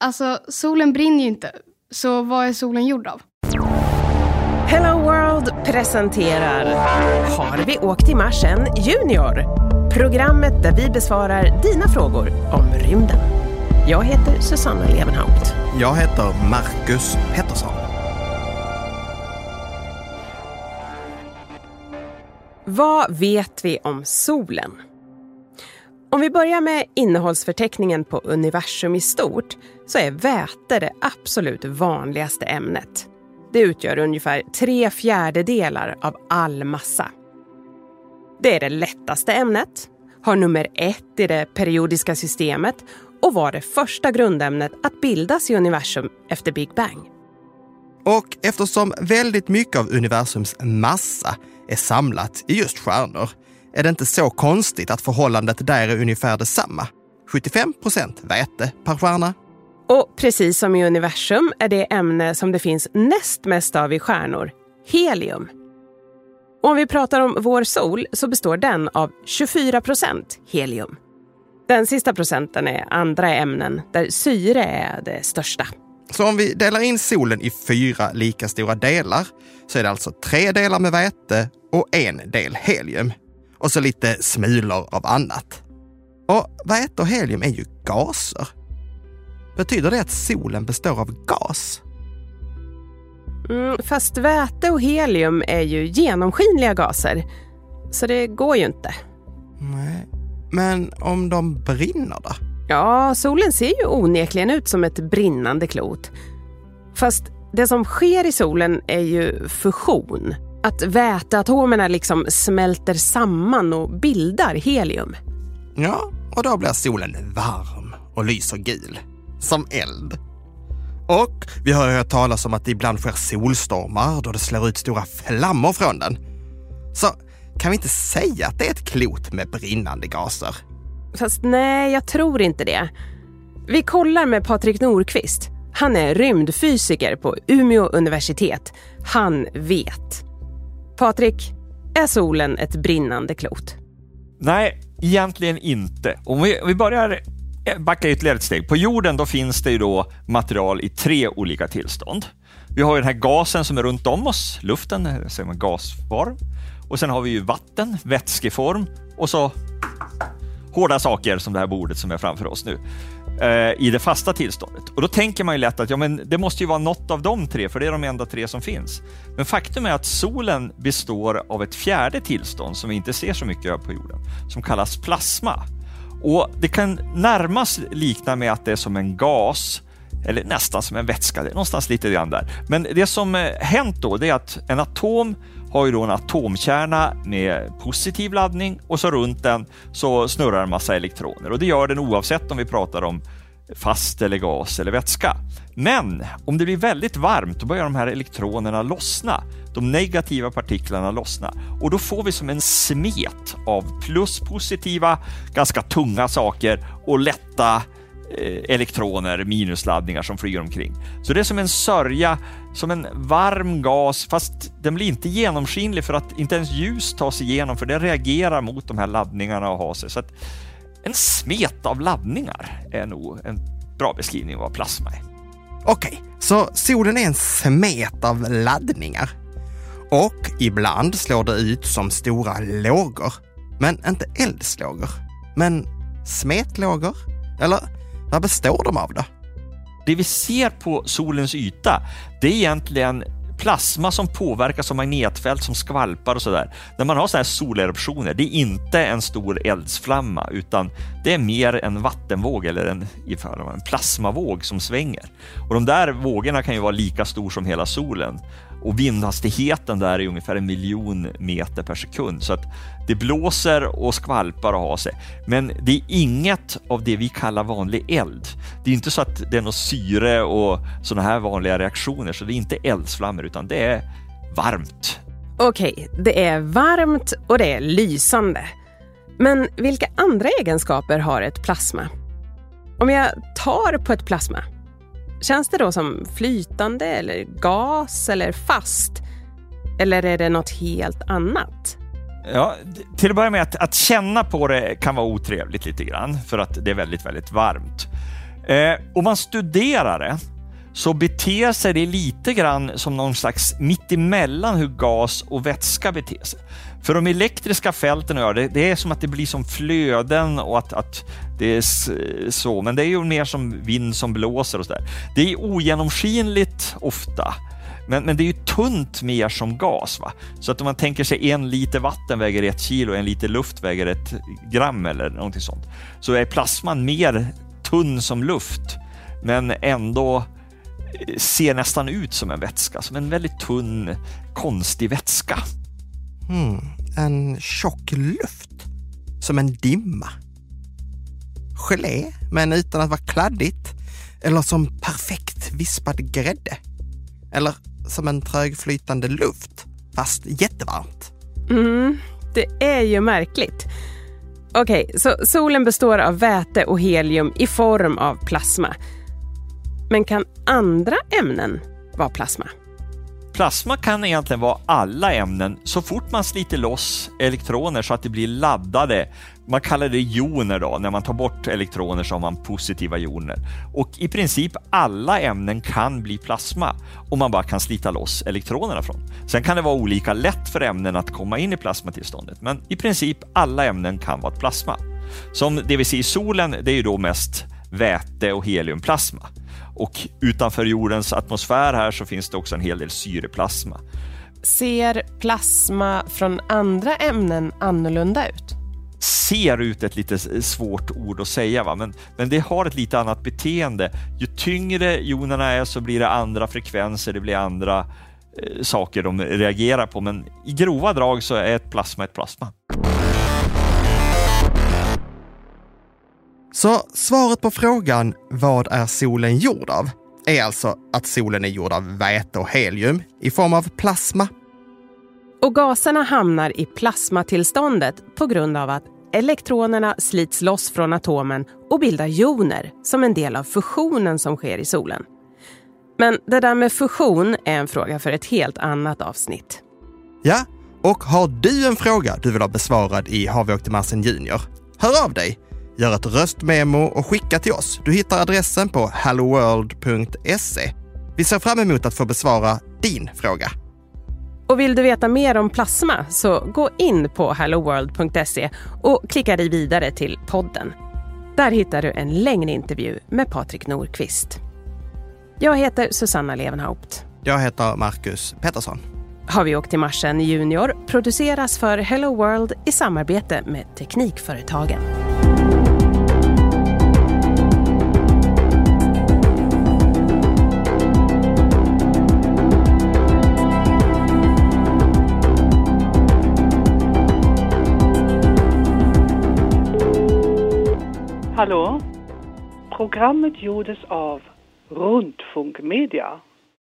Alltså, solen brinner ju inte. Så vad är solen gjord av? Hello World presenterar Har vi åkt i Mars än Junior? Programmet där vi besvarar dina frågor om rymden. Jag heter Susanna Levenhaupt. Jag heter Marcus Pettersson. Vad vet vi om solen? Om vi börjar med innehållsförteckningen på universum i stort så är väte det absolut vanligaste ämnet. Det utgör ungefär tre fjärdedelar av all massa. Det är det lättaste ämnet, har nummer ett i det periodiska systemet och var det första grundämnet att bildas i universum efter Big Bang. Och eftersom väldigt mycket av universums massa är samlat i just stjärnor är det inte så konstigt att förhållandet där är ungefär detsamma. 75 procent väte per stjärna. Och precis som i universum är det ämne som det finns näst mest av i stjärnor helium. Och om vi pratar om vår sol så består den av 24 procent helium. Den sista procenten är andra ämnen där syre är det största. Så om vi delar in solen i fyra lika stora delar så är det alltså tre delar med väte och en del helium. Och så lite smulor av annat. Och väte och helium är ju gaser. Betyder det att solen består av gas? Mm, fast väte och helium är ju genomskinliga gaser. Så det går ju inte. Nej. Men om de brinner då? Ja, solen ser ju onekligen ut som ett brinnande klot. Fast det som sker i solen är ju fusion. Att väteatomerna liksom smälter samman och bildar helium. Ja, och då blir solen varm och lyser gul. Som eld. Och vi har hört talas om att det ibland sker solstormar då det slår ut stora flammor från den. Så kan vi inte säga att det är ett klot med brinnande gaser? Fast nej, jag tror inte det. Vi kollar med Patrik Norqvist. Han är rymdfysiker på Umeå universitet. Han vet. Patrik, är solen ett brinnande klot? Nej, egentligen inte. Om vi, vi börjar eh, backa ytterligare ett steg. På jorden då finns det ju då material i tre olika tillstånd. Vi har ju den här gasen som är runt om oss, luften, eh, säger man gasform. Och sen har vi ju vatten, vätskeform och så hårda saker som det här bordet som är framför oss nu Eh, i det fasta tillståndet. Och då tänker man ju lätt att ja, men det måste ju vara något av de tre, för det är de enda tre som finns. Men faktum är att solen består av ett fjärde tillstånd som vi inte ser så mycket av på jorden, som kallas plasma. Och Det kan närmast likna med att det är som en gas, eller nästan som en vätska, det är någonstans lite grann där. Men det som eh, hänt då, det är att en atom har ju då en atomkärna med positiv laddning och så runt den så snurrar en massa elektroner och det gör den oavsett om vi pratar om fast eller gas eller vätska. Men om det blir väldigt varmt då börjar de här elektronerna lossna. De negativa partiklarna lossna och då får vi som en smet av pluspositiva, ganska tunga saker och lätta Eh, elektroner, minusladdningar som flyger omkring. Så det är som en sörja, som en varm gas, fast den blir inte genomskinlig för att inte ens ljus tar sig igenom, för det reagerar mot de här laddningarna och har sig. Så att en smet av laddningar är nog en bra beskrivning av vad plasma är. Okej, så solen är en smet av laddningar. Och ibland slår det ut som stora lågor. Men inte eldslågor. Men smetlågor? Eller vad består de av då? Det vi ser på solens yta, det är egentligen plasma som påverkas av magnetfält som skvalpar och sådär. När man har sådana här soleruptioner, det är inte en stor eldsflamma utan det är mer en vattenvåg eller en, en plasmavåg som svänger. Och de där vågorna kan ju vara lika stor som hela solen och vindhastigheten där är ungefär en miljon meter per sekund. Så att det blåser och skvalpar och har sig. Men det är inget av det vi kallar vanlig eld. Det är inte så att det är något syre och sådana här vanliga reaktioner, så det är inte eldsflammor utan det är varmt. Okej, det är varmt och det är lysande. Men vilka andra egenskaper har ett plasma? Om jag tar på ett plasma, Känns det då som flytande eller gas eller fast? Eller är det något helt annat? Ja, till att börja med att, att känna på det kan vara otrevligt lite grann för att det är väldigt, väldigt varmt. Eh, om man studerar det så beter sig det lite grann som någon slags mittemellan hur gas och vätska beter sig. För de elektriska fälten gör det, det är som att det blir som flöden och att, att det är så, men det är ju mer som vind som blåser och sådär. Det är ogenomskinligt ofta. Men, men det är ju tunt mer som gas. Va? Så att om man tänker sig en liter vatten väger ett kilo, en liter luft väger ett gram eller någonting sånt. Så är plasman mer tunn som luft, men ändå ser nästan ut som en vätska, som en väldigt tunn, konstig vätska. Hmm, en tjock luft. Som en dimma. Gelé, men utan att vara kladdigt. Eller som perfekt vispad grädde. Eller som en trögflytande luft, fast jättevarmt. Mm, det är ju märkligt. Okej, okay, så solen består av väte och helium i form av plasma. Men kan andra ämnen vara plasma? Plasma kan egentligen vara alla ämnen så fort man sliter loss elektroner så att det blir laddade. Man kallar det joner då, när man tar bort elektroner så har man positiva joner. Och i princip alla ämnen kan bli plasma om man bara kan slita loss elektronerna från. Sen kan det vara olika lätt för ämnen att komma in i plasmatillståndet, men i princip alla ämnen kan vara ett plasma. Som det vi ser i solen, det är ju då mest väte och heliumplasma. Och utanför jordens atmosfär här så finns det också en hel del syreplasma. Ser plasma från andra ämnen annorlunda ut? Ser ut ett lite svårt ord att säga, va? Men, men det har ett lite annat beteende. Ju tyngre jonerna är så blir det andra frekvenser, det blir andra eh, saker de reagerar på. Men i grova drag så är ett plasma ett plasma. Så svaret på frågan vad är solen gjord av? är alltså att solen är gjord av väte och helium i form av plasma. Och gaserna hamnar i plasmatillståndet på grund av att elektronerna slits loss från atomen och bildar joner som en del av fusionen som sker i solen. Men det där med fusion är en fråga för ett helt annat avsnitt. Ja, och har du en fråga du vill ha besvarad i Har vi åkt till Marsen Junior? Hör av dig! Gör ett röstmemo och skicka till oss. Du hittar adressen på helloworld.se. Vi ser fram emot att få besvara din fråga. Och vill du veta mer om plasma så gå in på helloworld.se och klicka dig vidare till podden. Där hittar du en längre intervju med Patrik Norqvist. Jag heter Susanna Levenhaupt. Jag heter Marcus Pettersson. Har vi åkt till Marsen Junior produceras för Hello World i samarbete med Teknikföretagen. Hallå? Programmet gjordes av Rundfunk Media.